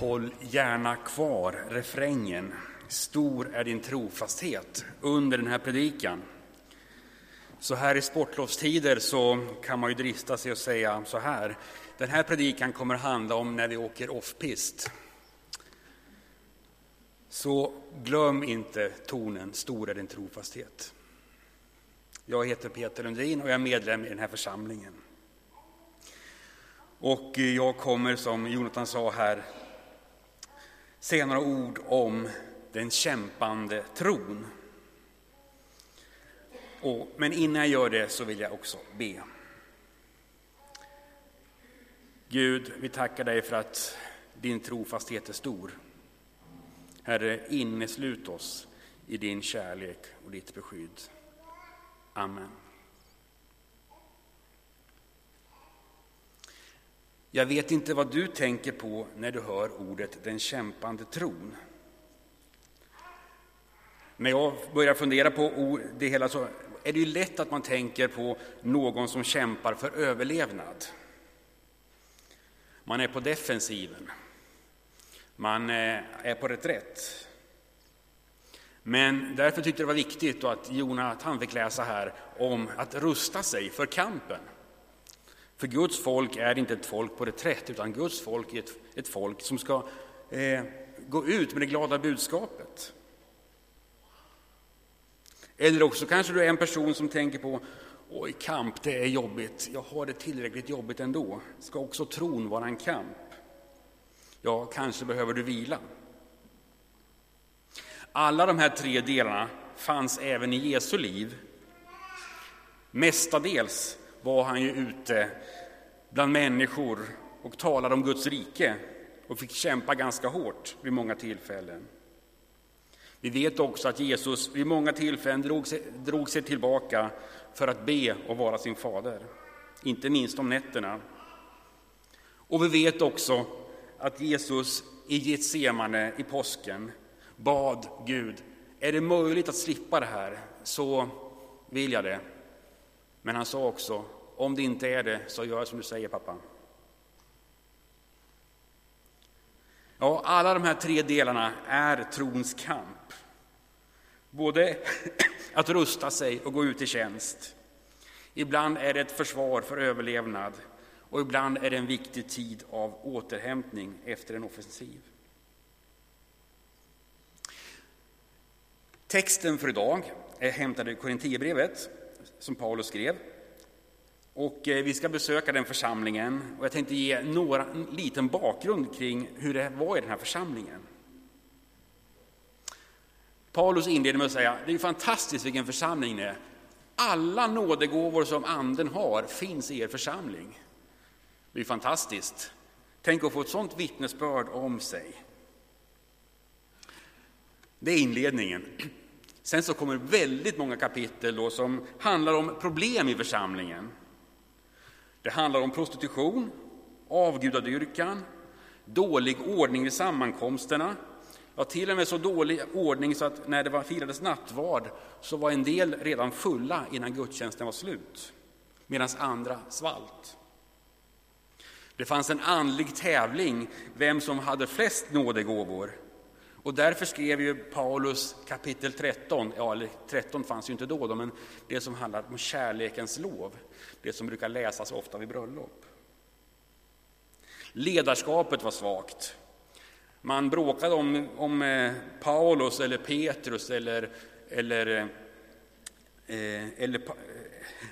Håll gärna kvar refrängen. Stor är din trofasthet under den här predikan. Så här i sportlovstider så kan man ju drista sig och säga så här. Den här predikan kommer handla om när vi åker off-pist. Så glöm inte tonen Stor är din trofasthet. Jag heter Peter Lundin och jag är medlem i den här församlingen. Och jag kommer, som Jonathan sa här, säga några ord om den kämpande tron. Och, men innan jag gör det så vill jag också be. Gud, vi tackar dig för att din trofasthet är stor. Herre, inneslut oss i din kärlek och ditt beskydd. Amen. Jag vet inte vad du tänker på när du hör ordet den kämpande tron. När jag börjar fundera på det hela så är det ju lätt att man tänker på någon som kämpar för överlevnad. Man är på defensiven. Man eh, är på reträtt. Men därför tyckte jag det var viktigt att Jonathan fick läsa här om att rusta sig för kampen. För Guds folk är inte ett folk på reträtt, utan Guds folk är ett, ett folk som ska eh, gå ut med det glada budskapet. Eller också kanske du är en person som tänker på Oj, kamp, det är jobbigt. Jag har det tillräckligt jobbigt ändå. Ska också tron vara en kamp? Ja, kanske behöver du vila. Alla de här tre delarna fanns även i Jesu liv. Mestadels var han ju ute bland människor och talade om Guds rike och fick kämpa ganska hårt vid många tillfällen. Vi vet också att Jesus vid många tillfällen drog sig, drog sig tillbaka för att be och vara sin fader, inte minst om nätterna. Och vi vet också att Jesus i Getsemane i påsken bad Gud, är det möjligt att slippa det här så vill jag det. Men han sa också, om det inte är det så gör som du säger pappa. Ja, alla de här tre delarna är trons kamp. Både att rusta sig och gå ut i tjänst. Ibland är det ett försvar för överlevnad och ibland är det en viktig tid av återhämtning efter en offensiv. Texten för idag är hämtad ur Korinthierbrevet som Paulus skrev. Och eh, vi ska besöka den församlingen och jag tänkte ge några, en liten bakgrund kring hur det var i den här församlingen. Paulus inleder med att säga, det är fantastiskt vilken församling ni är. Alla nådegåvor som anden har finns i er församling. Det är fantastiskt. Tänk att få ett sådant vittnesbörd om sig. Det är inledningen. Sen så kommer väldigt många kapitel då som handlar om problem i församlingen. Det handlar om prostitution, avgudadyrkan, dålig ordning vid sammankomsterna, Ja, till och med så dålig ordning så att när det var firades nattvard så var en del redan fulla innan gudstjänsten var slut, medan andra svalt. Det fanns en andlig tävling vem som hade flest nådegåvor. Och därför skrev ju Paulus kapitel 13, ja, eller 13 fanns ju inte då, men det som handlar om kärlekens lov, det som brukar läsas ofta vid bröllop. Ledarskapet var svagt. Man bråkade om, om eh, Paulus eller Petrus eller, eller, eh, eh eller pa,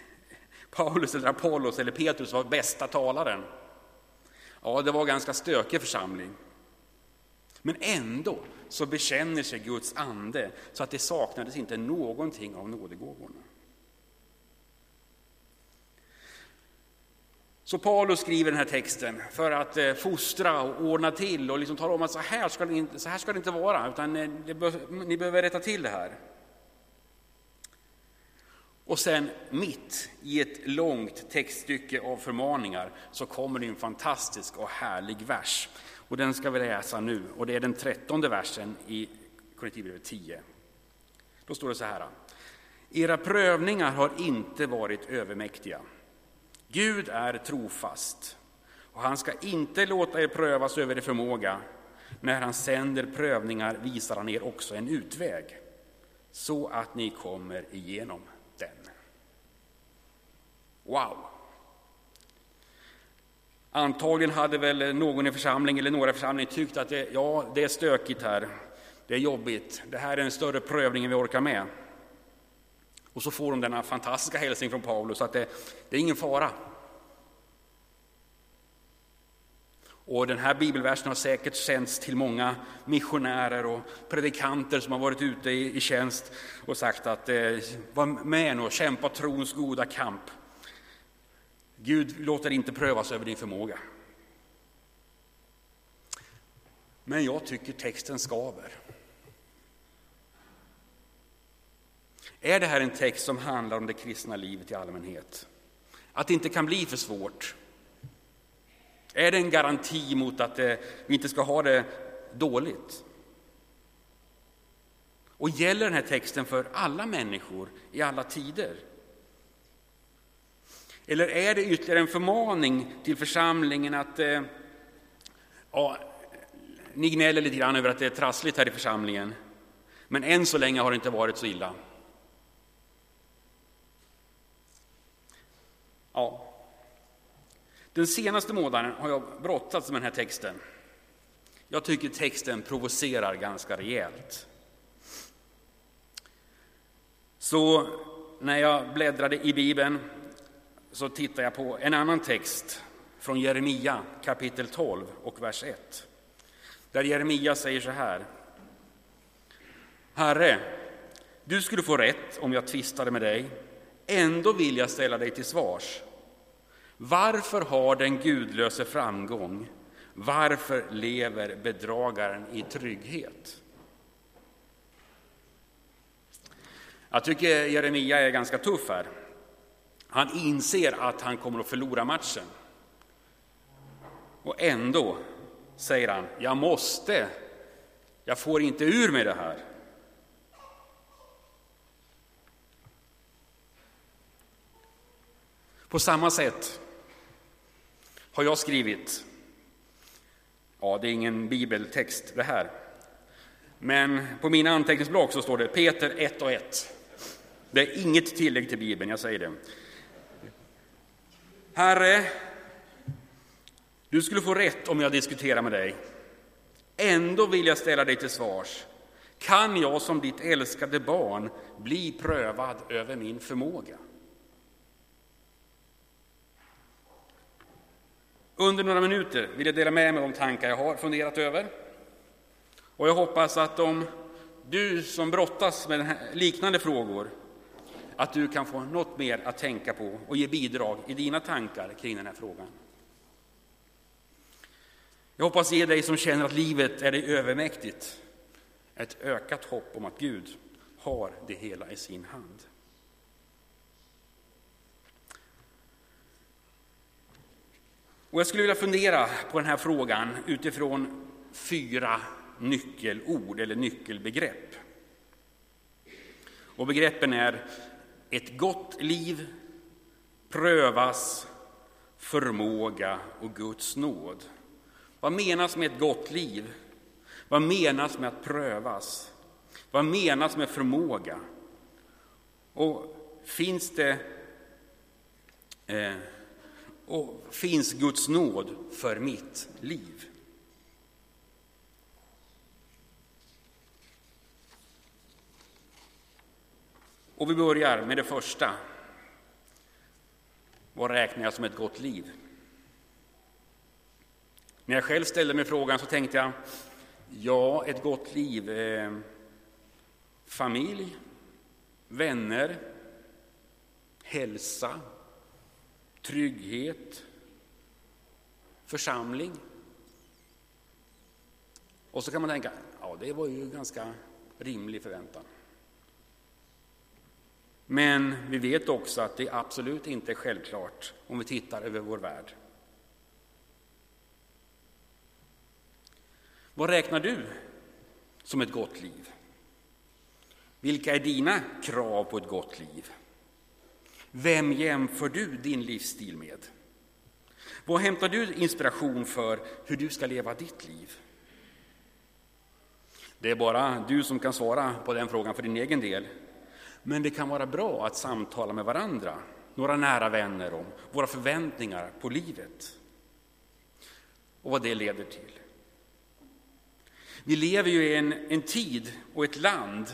Paulus eller Apollos eller Petrus var bästa talaren. Ja, det var en ganska stökig församling. Men ändå så bekänner sig Guds ande så att det saknades inte någonting av nådegåvorna. Så Paulus skriver den här texten för att eh, fostra och ordna till och liksom tala om att så här ska det inte, så här ska det inte vara, utan eh, ni behöver rätta till det här. Och sen mitt i ett långt textstycke av förmaningar så kommer det en fantastisk och härlig vers. Och den ska vi läsa nu, och det är den trettonde versen i Korinthierbrevet 10. Då står det så här. Era prövningar har inte varit övermäktiga Gud är trofast och han ska inte låta er prövas över er förmåga. när han sänder prövningar visar han er också en utväg, så att ni kommer igenom den. Wow! Antagligen hade väl någon i församlingen eller några i församlingen tyckt att det, ja, det är stökigt här, det är jobbigt, det här är en större prövning än vi orkar med. Och så får de denna fantastiska hälsning från Paulus att det, det är ingen fara. Och den här bibelversen har säkert sänts till många missionärer och predikanter som har varit ute i, i tjänst och sagt att eh, var med nu och kämpa trons goda kamp. Gud låter inte prövas över din förmåga. Men jag tycker texten skaver. Är det här en text som handlar om det kristna livet i allmänhet? Att det inte kan bli för svårt? Är det en garanti mot att eh, vi inte ska ha det dåligt? Och gäller den här texten för alla människor i alla tider? Eller är det ytterligare en förmaning till församlingen att eh, ja, ni gnäller lite grann över att det är trassligt här i församlingen, men än så länge har det inte varit så illa. Ja. Den senaste månaden har jag brottats med den här texten. Jag tycker texten provocerar ganska rejält. Så när jag bläddrade i Bibeln så tittar jag på en annan text från Jeremia kapitel 12 och vers 1. Där Jeremia säger så här. Herre, du skulle få rätt om jag tvistade med dig Ändå vill jag ställa dig till svars. Varför har den gudlöse framgång? Varför lever bedragaren i trygghet? Jag tycker Jeremia är ganska tuff här. Han inser att han kommer att förlora matchen. Och ändå säger han, jag måste, jag får inte ur mig det här. På samma sätt har jag skrivit, ja det är ingen bibeltext det här, men på mina anteckningsblock så står det Peter 1 och 1. Det är inget tillägg till Bibeln, jag säger det. Herre, du skulle få rätt om jag diskuterar med dig. Ändå vill jag ställa dig till svars. Kan jag som ditt älskade barn bli prövad över min förmåga? Under några minuter vill jag dela med mig av de tankar jag har funderat över. Och jag hoppas att om du som brottas med liknande frågor, att du kan få något mer att tänka på och ge bidrag i dina tankar kring den här frågan. Jag hoppas ge dig som känner att livet är dig övermäktigt ett ökat hopp om att Gud har det hela i sin hand. Och jag skulle vilja fundera på den här frågan utifrån fyra nyckelord eller nyckelbegrepp. Och begreppen är ett gott liv, prövas, förmåga och Guds nåd. Vad menas med ett gott liv? Vad menas med att prövas? Vad menas med förmåga? Och finns det eh, och finns Guds nåd för mitt liv. Och vi börjar med det första. Vad räknar jag som ett gott liv? När jag själv ställde mig frågan så tänkte jag, ja, ett gott liv, eh, familj, vänner, hälsa, trygghet, församling. Och så kan man tänka, ja det var ju ganska rimlig förväntan. Men vi vet också att det absolut inte är självklart om vi tittar över vår värld. Vad räknar du som ett gott liv? Vilka är dina krav på ett gott liv? Vem jämför du din livsstil med? Vad hämtar du inspiration för hur du ska leva ditt liv? Det är bara du som kan svara på den frågan för din egen del. Men det kan vara bra att samtala med varandra, några nära vänner, om våra förväntningar på livet och vad det leder till. Vi lever ju i en, en tid och ett land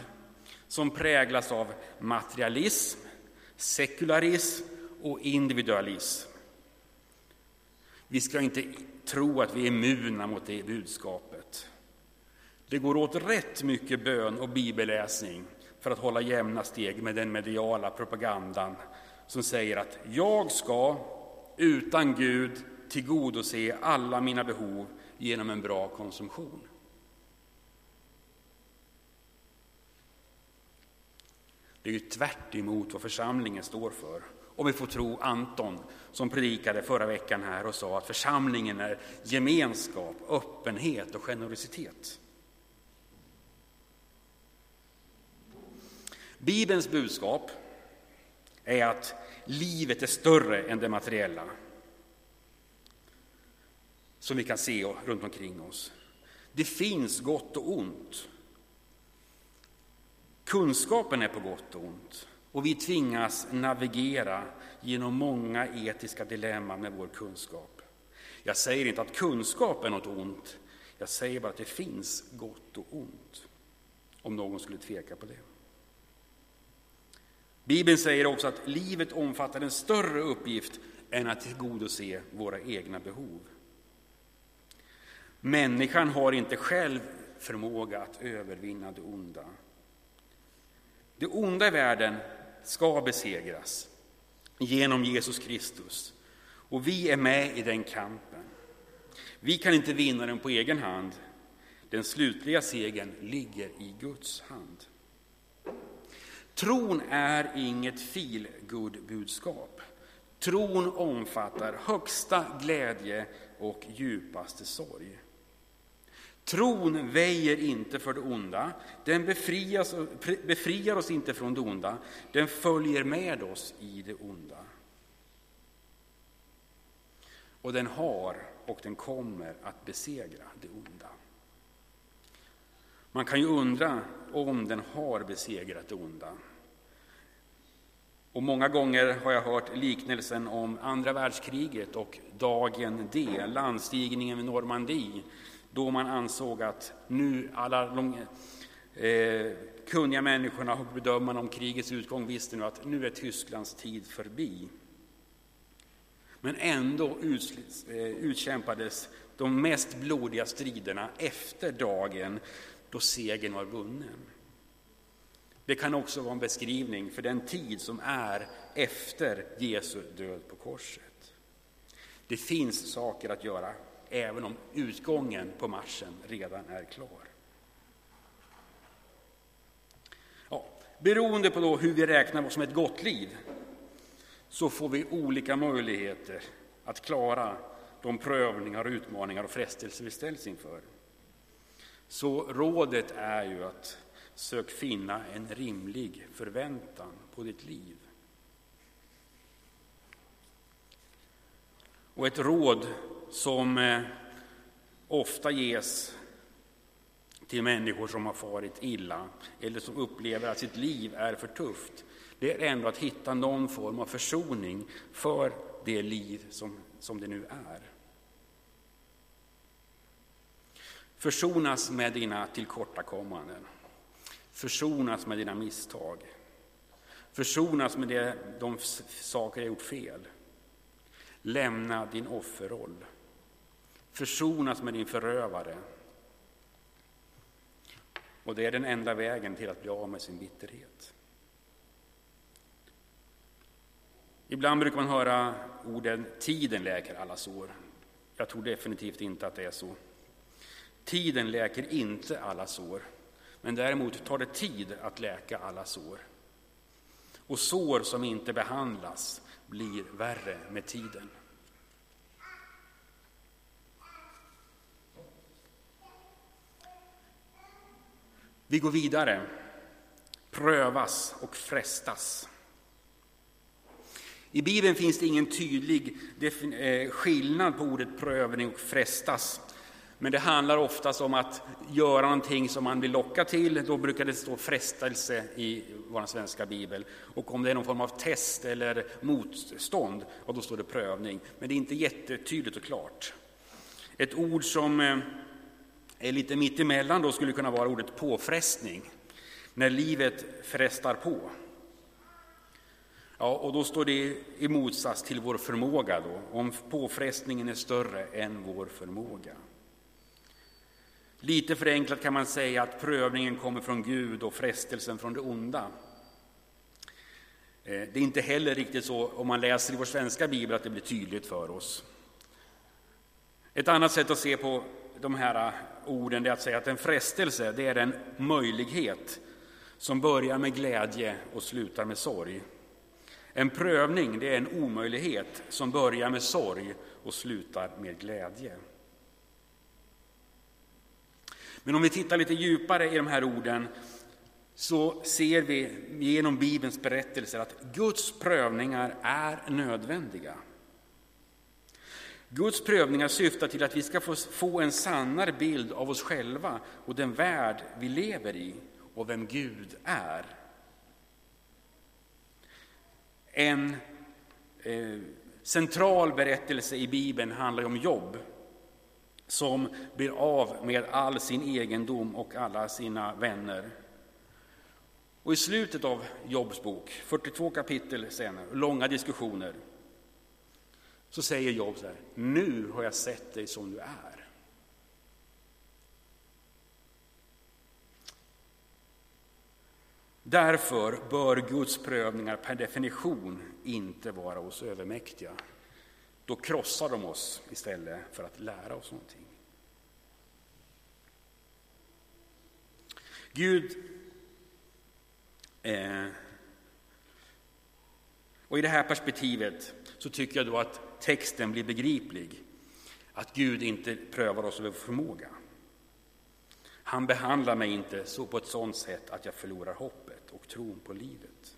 som präglas av materialism, sekularism och individualism. Vi ska inte tro att vi är immuna mot det budskapet. Det går åt rätt mycket bön och bibelläsning för att hålla jämna steg med den mediala propagandan som säger att jag ska utan Gud tillgodose alla mina behov genom en bra konsumtion. Det är ju tvärt vad församlingen står för. Om vi får tro Anton som predikade förra veckan här och sa att församlingen är gemenskap, öppenhet och generositet. Bibelns budskap är att livet är större än det materiella som vi kan se runt omkring oss. Det finns gott och ont. Kunskapen är på gott och ont och vi tvingas navigera genom många etiska dilemman med vår kunskap. Jag säger inte att kunskap är något ont, jag säger bara att det finns gott och ont, om någon skulle tveka på det. Bibeln säger också att livet omfattar en större uppgift än att tillgodose våra egna behov. Människan har inte själv förmåga att övervinna det onda. Det onda i världen ska besegras genom Jesus Kristus. Och vi är med i den kampen. Vi kan inte vinna den på egen hand. Den slutliga segern ligger i Guds hand. Tron är inget feelgood-budskap. Tron omfattar högsta glädje och djupaste sorg. Tron väjer inte för det onda, den befriar oss inte från det onda, den följer med oss i det onda. Och den har och den kommer att besegra det onda. Man kan ju undra om den har besegrat det onda. Och många gånger har jag hört liknelsen om andra världskriget och dagen D, landstigningen vid Normandie, då man ansåg att nu alla de eh, kunniga människorna och bedömarna om krigets utgång visste nu att nu är Tysklands tid förbi. Men ändå eh, utkämpades de mest blodiga striderna efter dagen då segern var vunnen. Det kan också vara en beskrivning för den tid som är efter Jesu död på korset. Det finns saker att göra även om utgången på Marschen redan är klar. Ja, beroende på hur vi räknar vad som ett gott liv så får vi olika möjligheter att klara de prövningar, utmaningar och frestelser vi ställs inför. Så rådet är ju att sök finna en rimlig förväntan på ditt liv. Och ett råd som eh, ofta ges till människor som har farit illa eller som upplever att sitt liv är för tufft, det är ändå att hitta någon form av försoning för det liv som, som det nu är. Försonas med dina tillkortakommanden. Försonas med dina misstag. Försonas med det, de saker jag gjort fel. Lämna din offerroll. Försonas med din förövare. Och det är den enda vägen till att bli av med sin bitterhet. Ibland brukar man höra orden tiden läker alla sår. Jag tror definitivt inte att det är så. Tiden läker inte alla sår, men däremot tar det tid att läka alla sår. Och sår som inte behandlas blir värre med tiden. Vi går vidare. Prövas och frestas. I Bibeln finns det ingen tydlig eh, skillnad på ordet prövning och frestas. Men det handlar oftast om att göra någonting som man vill locka till. Då brukar det stå frestelse i vår svenska bibel. Och om det är någon form av test eller motstånd, och då står det prövning. Men det är inte jättetydligt och klart. Ett ord som eh, är lite mittemellan då skulle kunna vara ordet påfrestning. När livet frestar på. Ja, och då står det i motsats till vår förmåga då, om påfrestningen är större än vår förmåga. Lite förenklat kan man säga att prövningen kommer från Gud och frestelsen från det onda. Eh, det är inte heller riktigt så om man läser i vår svenska bibel att det blir tydligt för oss. Ett annat sätt att se på de här eh, orden är att säga att en frestelse det är en möjlighet som börjar med glädje och slutar med sorg. En prövning det är en omöjlighet som börjar med sorg och slutar med glädje. Men om vi tittar lite djupare i de här orden så ser vi genom Bibelns berättelser att Guds prövningar är nödvändiga. Guds prövningar syftar till att vi ska få en sannare bild av oss själva och den värld vi lever i och vem Gud är. En eh, central berättelse i Bibeln handlar om Jobb som blir av med all sin egendom och alla sina vänner. Och i slutet av Jobs bok, 42 kapitel senare, långa diskussioner, så säger Job så här, nu har jag sett dig som du är. Därför bör Guds prövningar per definition inte vara oss övermäktiga. Då krossar de oss istället för att lära oss någonting. Gud eh, och i det här perspektivet så tycker jag då att texten blir begriplig. Att Gud inte prövar oss över förmåga. Han behandlar mig inte så på ett sådant sätt att jag förlorar hoppet och tron på livet.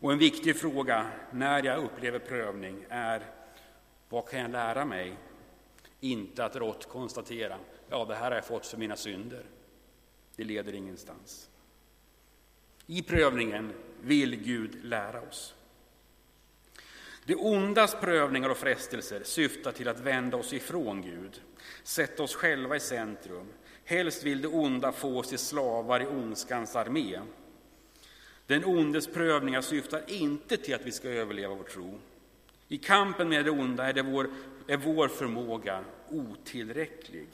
Och en viktig fråga när jag upplever prövning är vad kan jag lära mig? Inte att rått konstatera, ja det här har jag fått för mina synder. Det leder ingenstans. I prövningen vill Gud lära oss. Det ondas prövningar och frestelser syftar till att vända oss ifrån Gud, sätta oss själva i centrum. Helst vill det onda få oss till slavar i ondskans armé. Den ondes prövningar syftar inte till att vi ska överleva vår tro. I kampen med det onda är, det vår, är vår förmåga otillräcklig.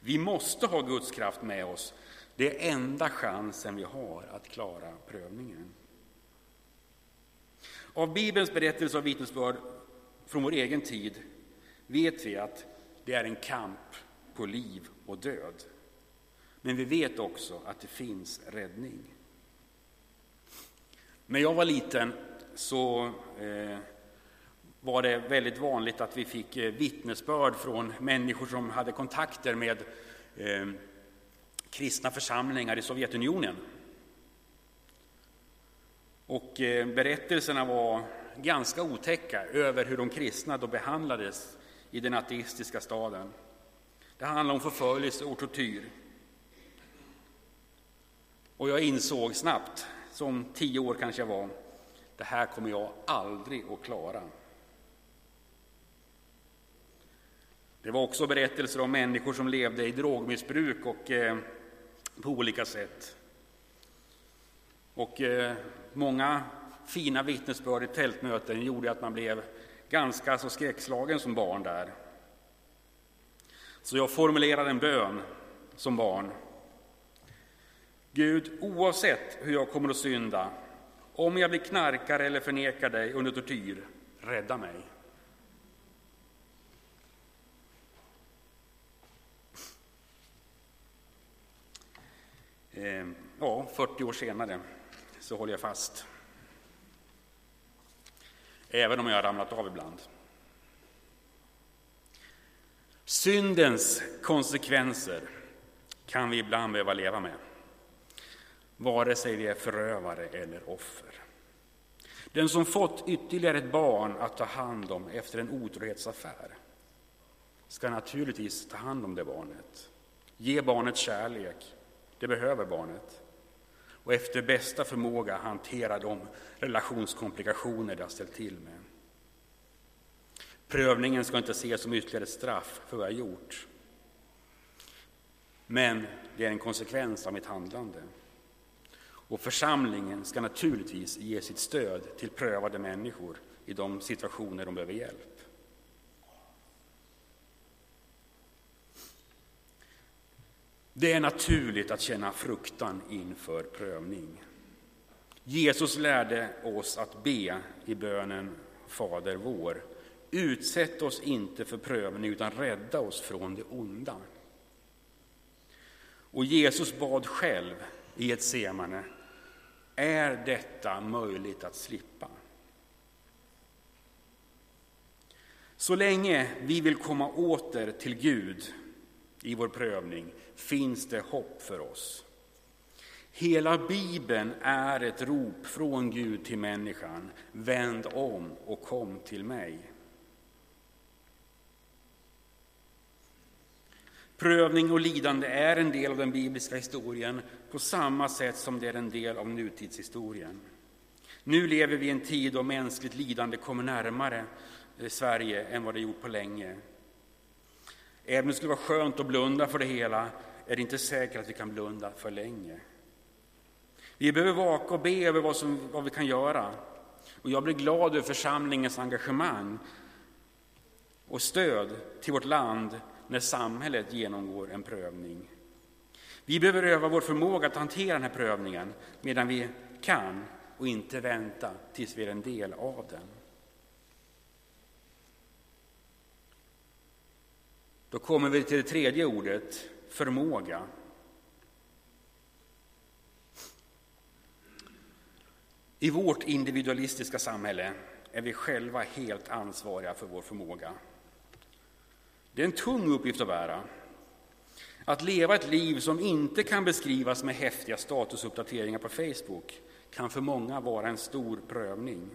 Vi måste ha Guds kraft med oss. Det är enda chansen vi har att klara prövningen. Av Bibelns berättelse och vittnesbörd från vår egen tid vet vi att det är en kamp på liv och död. Men vi vet också att det finns räddning. När jag var liten så eh, var det väldigt vanligt att vi fick eh, vittnesbörd från människor som hade kontakter med eh, kristna församlingar i Sovjetunionen. Och eh, berättelserna var ganska otäcka över hur de kristna då behandlades i den ateistiska staden. Det handlade om förföljelse och tortyr. Och jag insåg snabbt, som tio år kanske jag var, det här kommer jag aldrig att klara. Det var också berättelser om människor som levde i drogmissbruk och eh, på olika sätt. Och eh, många fina vittnesbörd i tältmöten gjorde att man blev ganska så skräckslagen som barn där. Så jag formulerade en bön som barn. Gud, oavsett hur jag kommer att synda, om jag blir knarkare eller förnekar dig under tortyr, rädda mig. Ehm, ja, 40 år senare så håller jag fast. Även om jag har ramlat av ibland. Syndens konsekvenser kan vi ibland behöva leva med, vare sig de är förövare eller offer. Den som fått ytterligare ett barn att ta hand om efter en otrohetsaffär ska naturligtvis ta hand om det barnet. Ge barnet kärlek, det behöver barnet. Och efter bästa förmåga hantera de relationskomplikationer det har ställt till med. Prövningen ska inte ses som ytterligare straff för vad jag gjort. Men det är en konsekvens av mitt handlande. Och församlingen ska naturligtvis ge sitt stöd till prövade människor i de situationer de behöver hjälp. Det är naturligt att känna fruktan inför prövning. Jesus lärde oss att be i bönen Fader vår. Utsätt oss inte för prövning utan rädda oss från det onda. Och Jesus bad själv i ett semane, är detta möjligt att slippa? Så länge vi vill komma åter till Gud i vår prövning finns det hopp för oss. Hela Bibeln är ett rop från Gud till människan. Vänd om och kom till mig. Prövning och lidande är en del av den bibliska historien på samma sätt som det är en del av nutidshistorien. Nu lever vi i en tid då mänskligt lidande kommer närmare eh, Sverige än vad det gjort på länge. Även om det skulle vara skönt att blunda för det hela är det inte säkert att vi kan blunda för länge. Vi behöver vaka och be över vad, som, vad vi kan göra. Och jag blir glad över församlingens engagemang och stöd till vårt land när samhället genomgår en prövning. Vi behöver öva vår förmåga att hantera den här prövningen medan vi kan och inte vänta tills vi är en del av den. Då kommer vi till det tredje ordet, förmåga. I vårt individualistiska samhälle är vi själva helt ansvariga för vår förmåga. Det är en tung uppgift att bära. Att leva ett liv som inte kan beskrivas med häftiga statusuppdateringar på Facebook kan för många vara en stor prövning.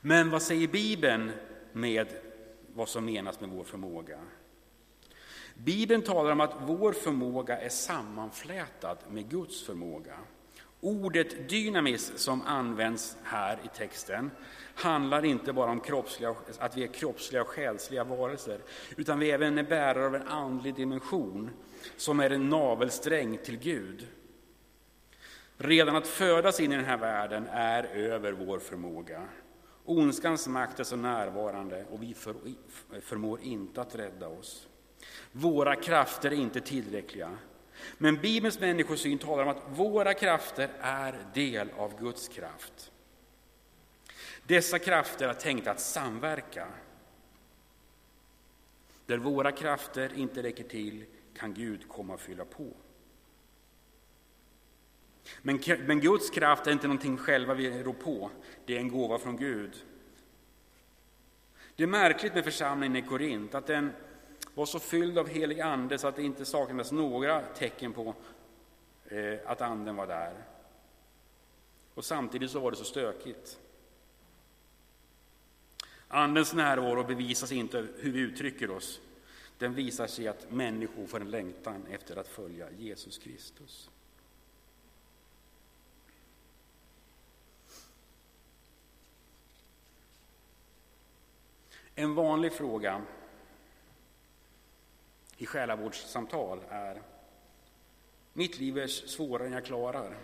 Men vad säger Bibeln med vad som menas med vår förmåga? Bibeln talar om att vår förmåga är sammanflätad med Guds förmåga. Ordet dynamis som används här i texten handlar inte bara om kroppsliga, att vi är kroppsliga och själsliga varelser, utan vi även är bärare av en andlig dimension som är en navelsträng till Gud. Redan att födas in i den här världen är över vår förmåga. Ondskans makt är så närvarande och vi förmår inte att rädda oss. Våra krafter är inte tillräckliga. Men Bibelns människosyn talar om att våra krafter är del av Guds kraft. Dessa krafter är tänkta att samverka. Där våra krafter inte räcker till kan Gud komma och fylla på. Men, men Guds kraft är inte någonting själva vi rår på, det är en gåva från Gud. Det är märkligt med församlingen i Korint att den var så fylld av helig ande så att det inte saknades några tecken på eh, att anden var där. Och samtidigt så var det så stökigt. Andens närvaro bevisas inte hur vi uttrycker oss. Den visar sig att människor får en längtan efter att följa Jesus Kristus. En vanlig fråga i själavårdssamtal är Mitt liv är svårare än jag klarar.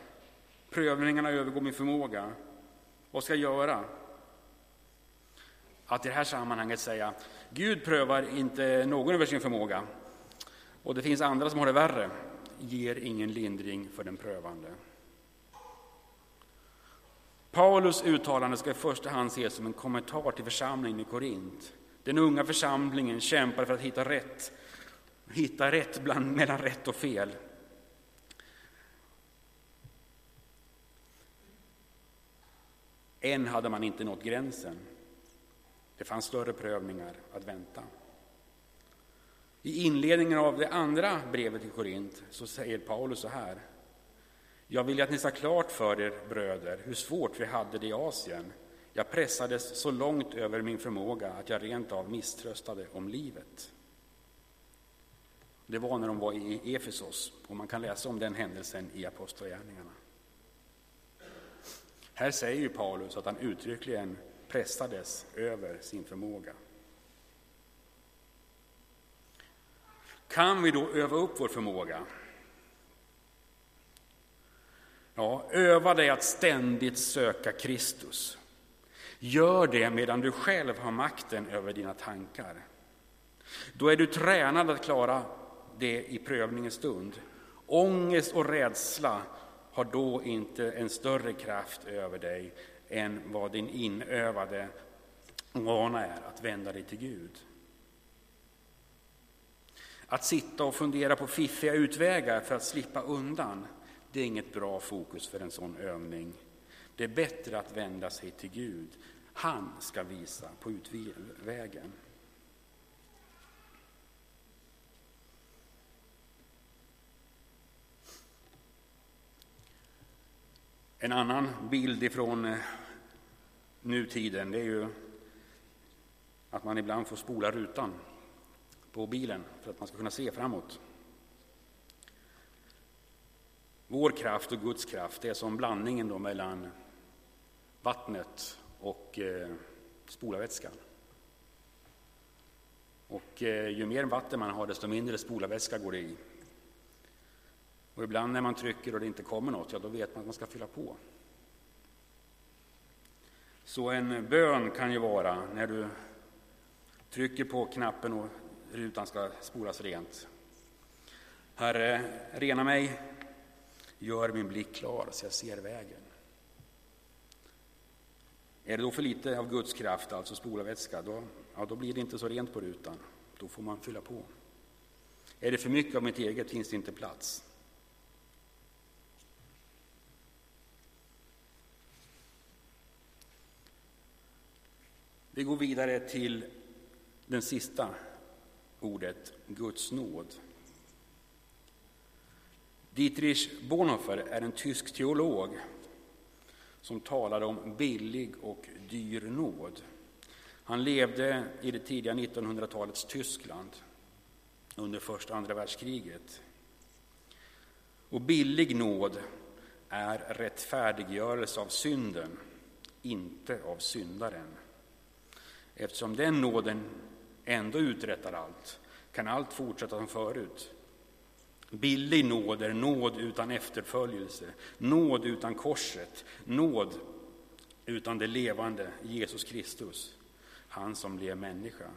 Prövningarna övergår min förmåga. Vad ska jag göra? Att i det här sammanhanget säga Gud prövar inte någon över sin förmåga och det finns andra som har det värre, ger ingen lindring för den prövande. Paulus uttalande ska i första hand ses som en kommentar till församlingen i Korint. Den unga församlingen kämpar för att hitta rätt, hitta rätt bland, mellan rätt och fel. Än hade man inte nått gränsen. Det fanns större prövningar att vänta. I inledningen av det andra brevet till Korint så säger Paulus så här. Jag vill att ni ska klart för er, bröder, hur svårt vi hade det i Asien. Jag pressades så långt över min förmåga att jag rent av misströstade om livet. Det var när de var i Efesos, och man kan läsa om den händelsen i Apostlagärningarna. Här säger ju Paulus att han uttryckligen pressades över sin förmåga. Kan vi då öva upp vår förmåga? Ja, öva dig att ständigt söka Kristus. Gör det medan du själv har makten över dina tankar. Då är du tränad att klara det i prövningens stund. Ångest och rädsla har då inte en större kraft över dig än vad din inövade vana är att vända dig till Gud. Att sitta och fundera på fiffiga utvägar för att slippa undan, det är inget bra fokus för en sån övning. Det är bättre att vända sig till Gud. Han ska visa på utvägen. En annan bild ifrån eh, nutiden det är ju att man ibland får spola rutan på bilen för att man ska kunna se framåt. Vår kraft och Guds kraft är som blandningen då mellan vattnet och eh, spolarvätskan. Och eh, ju mer vatten man har, desto mindre spolarvätska går det i. Och ibland när man trycker och det inte kommer något, ja då vet man att man ska fylla på. Så en bön kan ju vara när du trycker på knappen och rutan ska spolas rent. Herre, rena mig, gör min blick klar så jag ser vägen. Är det då för lite av Guds kraft, alltså spolarvätska, då, ja, då blir det inte så rent på rutan. Då får man fylla på. Är det för mycket av mitt eget finns det inte plats. Vi går vidare till det sista ordet, Guds nåd. Dietrich Bonhoeffer är en tysk teolog som talade om billig och dyr nåd. Han levde i det tidiga 1900-talets Tyskland under första och andra världskriget. Och billig nåd är rättfärdiggörelse av synden, inte av syndaren. Eftersom den nåden ändå uträttar allt kan allt fortsätta som förut. Billig nåd är nåd utan efterföljelse, nåd utan korset, nåd utan det levande Jesus Kristus, han som blev människa.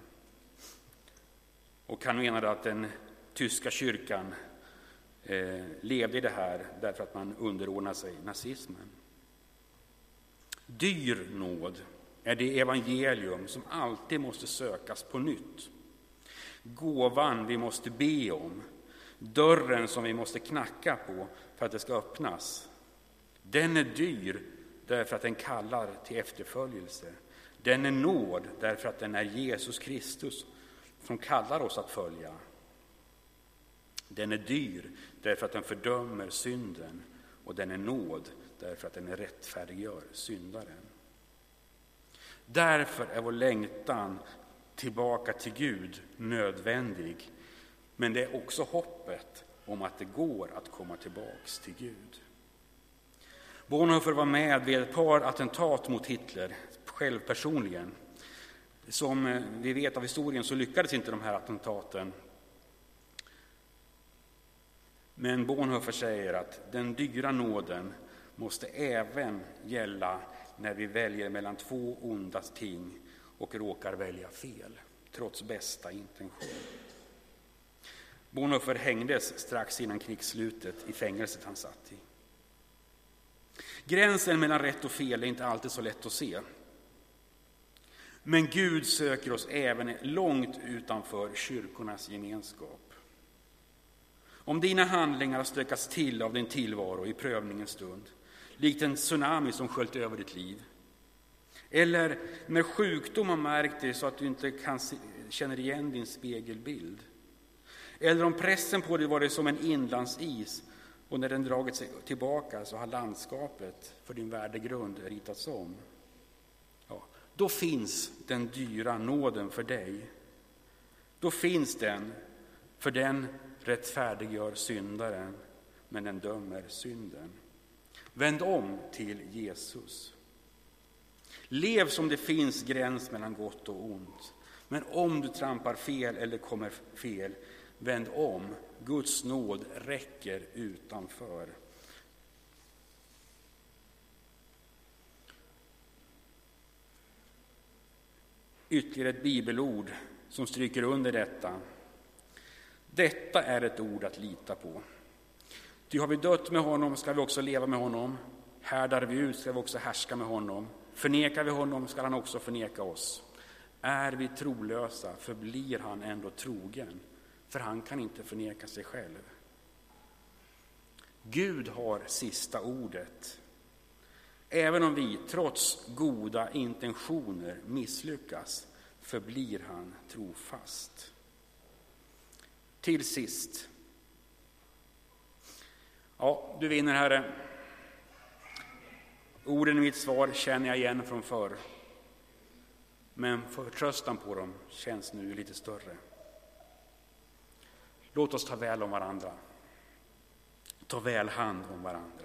Och han menade att den tyska kyrkan eh, levde i det här därför att man underordnade sig nazismen. Dyr nåd är det evangelium som alltid måste sökas på nytt. Gåvan vi måste be om, dörren som vi måste knacka på för att det ska öppnas. Den är dyr därför att den kallar till efterföljelse. Den är nåd därför att den är Jesus Kristus som kallar oss att följa. Den är dyr därför att den fördömer synden och den är nåd därför att den rättfärdiggör syndaren. Därför är vår längtan tillbaka till Gud nödvändig. Men det är också hoppet om att det går att komma tillbaks till Gud. Bonhoeffer var med vid ett par attentat mot Hitler, själv personligen. Som eh, vi vet av historien så lyckades inte de här attentaten. Men Bonhoeffer säger att den dyra nåden måste även gälla när vi väljer mellan två onda ting och råkar välja fel, trots bästa intention. Bonhoeffer hängdes strax innan krigsslutet i fängelset han satt i. Gränsen mellan rätt och fel är inte alltid så lätt att se. Men Gud söker oss även långt utanför kyrkornas gemenskap. Om dina handlingar har stökats till av din tillvaro i prövningens stund, likt en tsunami som sköljt över ditt liv. Eller när sjukdom har märkt dig så att du inte kan se, känner igen din spegelbild. Eller om pressen på dig varit som en inlandsis Och när den dragit sig tillbaka så har landskapet för din värdegrund ritats om. Ja, då finns den dyra nåden för dig. Då finns den, för den rättfärdiggör syndaren, men den dömer synden. Vänd om till Jesus. Lev som det finns gräns mellan gott och ont. Men om du trampar fel eller kommer fel, vänd om. Guds nåd räcker utanför. Ytterligare ett bibelord som stryker under detta. Detta är ett ord att lita på. Ty har vi dött med honom ska vi också leva med honom. Härdar vi ut ska vi också härska med honom. Förnekar vi honom ska han också förneka oss. Är vi trolösa förblir han ändå trogen, för han kan inte förneka sig själv. Gud har sista ordet. Även om vi trots goda intentioner misslyckas förblir han trofast. Till sist. Ja, du vinner, Herre. Orden i mitt svar känner jag igen från förr. Men förtröstan på dem känns nu lite större. Låt oss ta väl om varandra. Ta väl hand om varandra.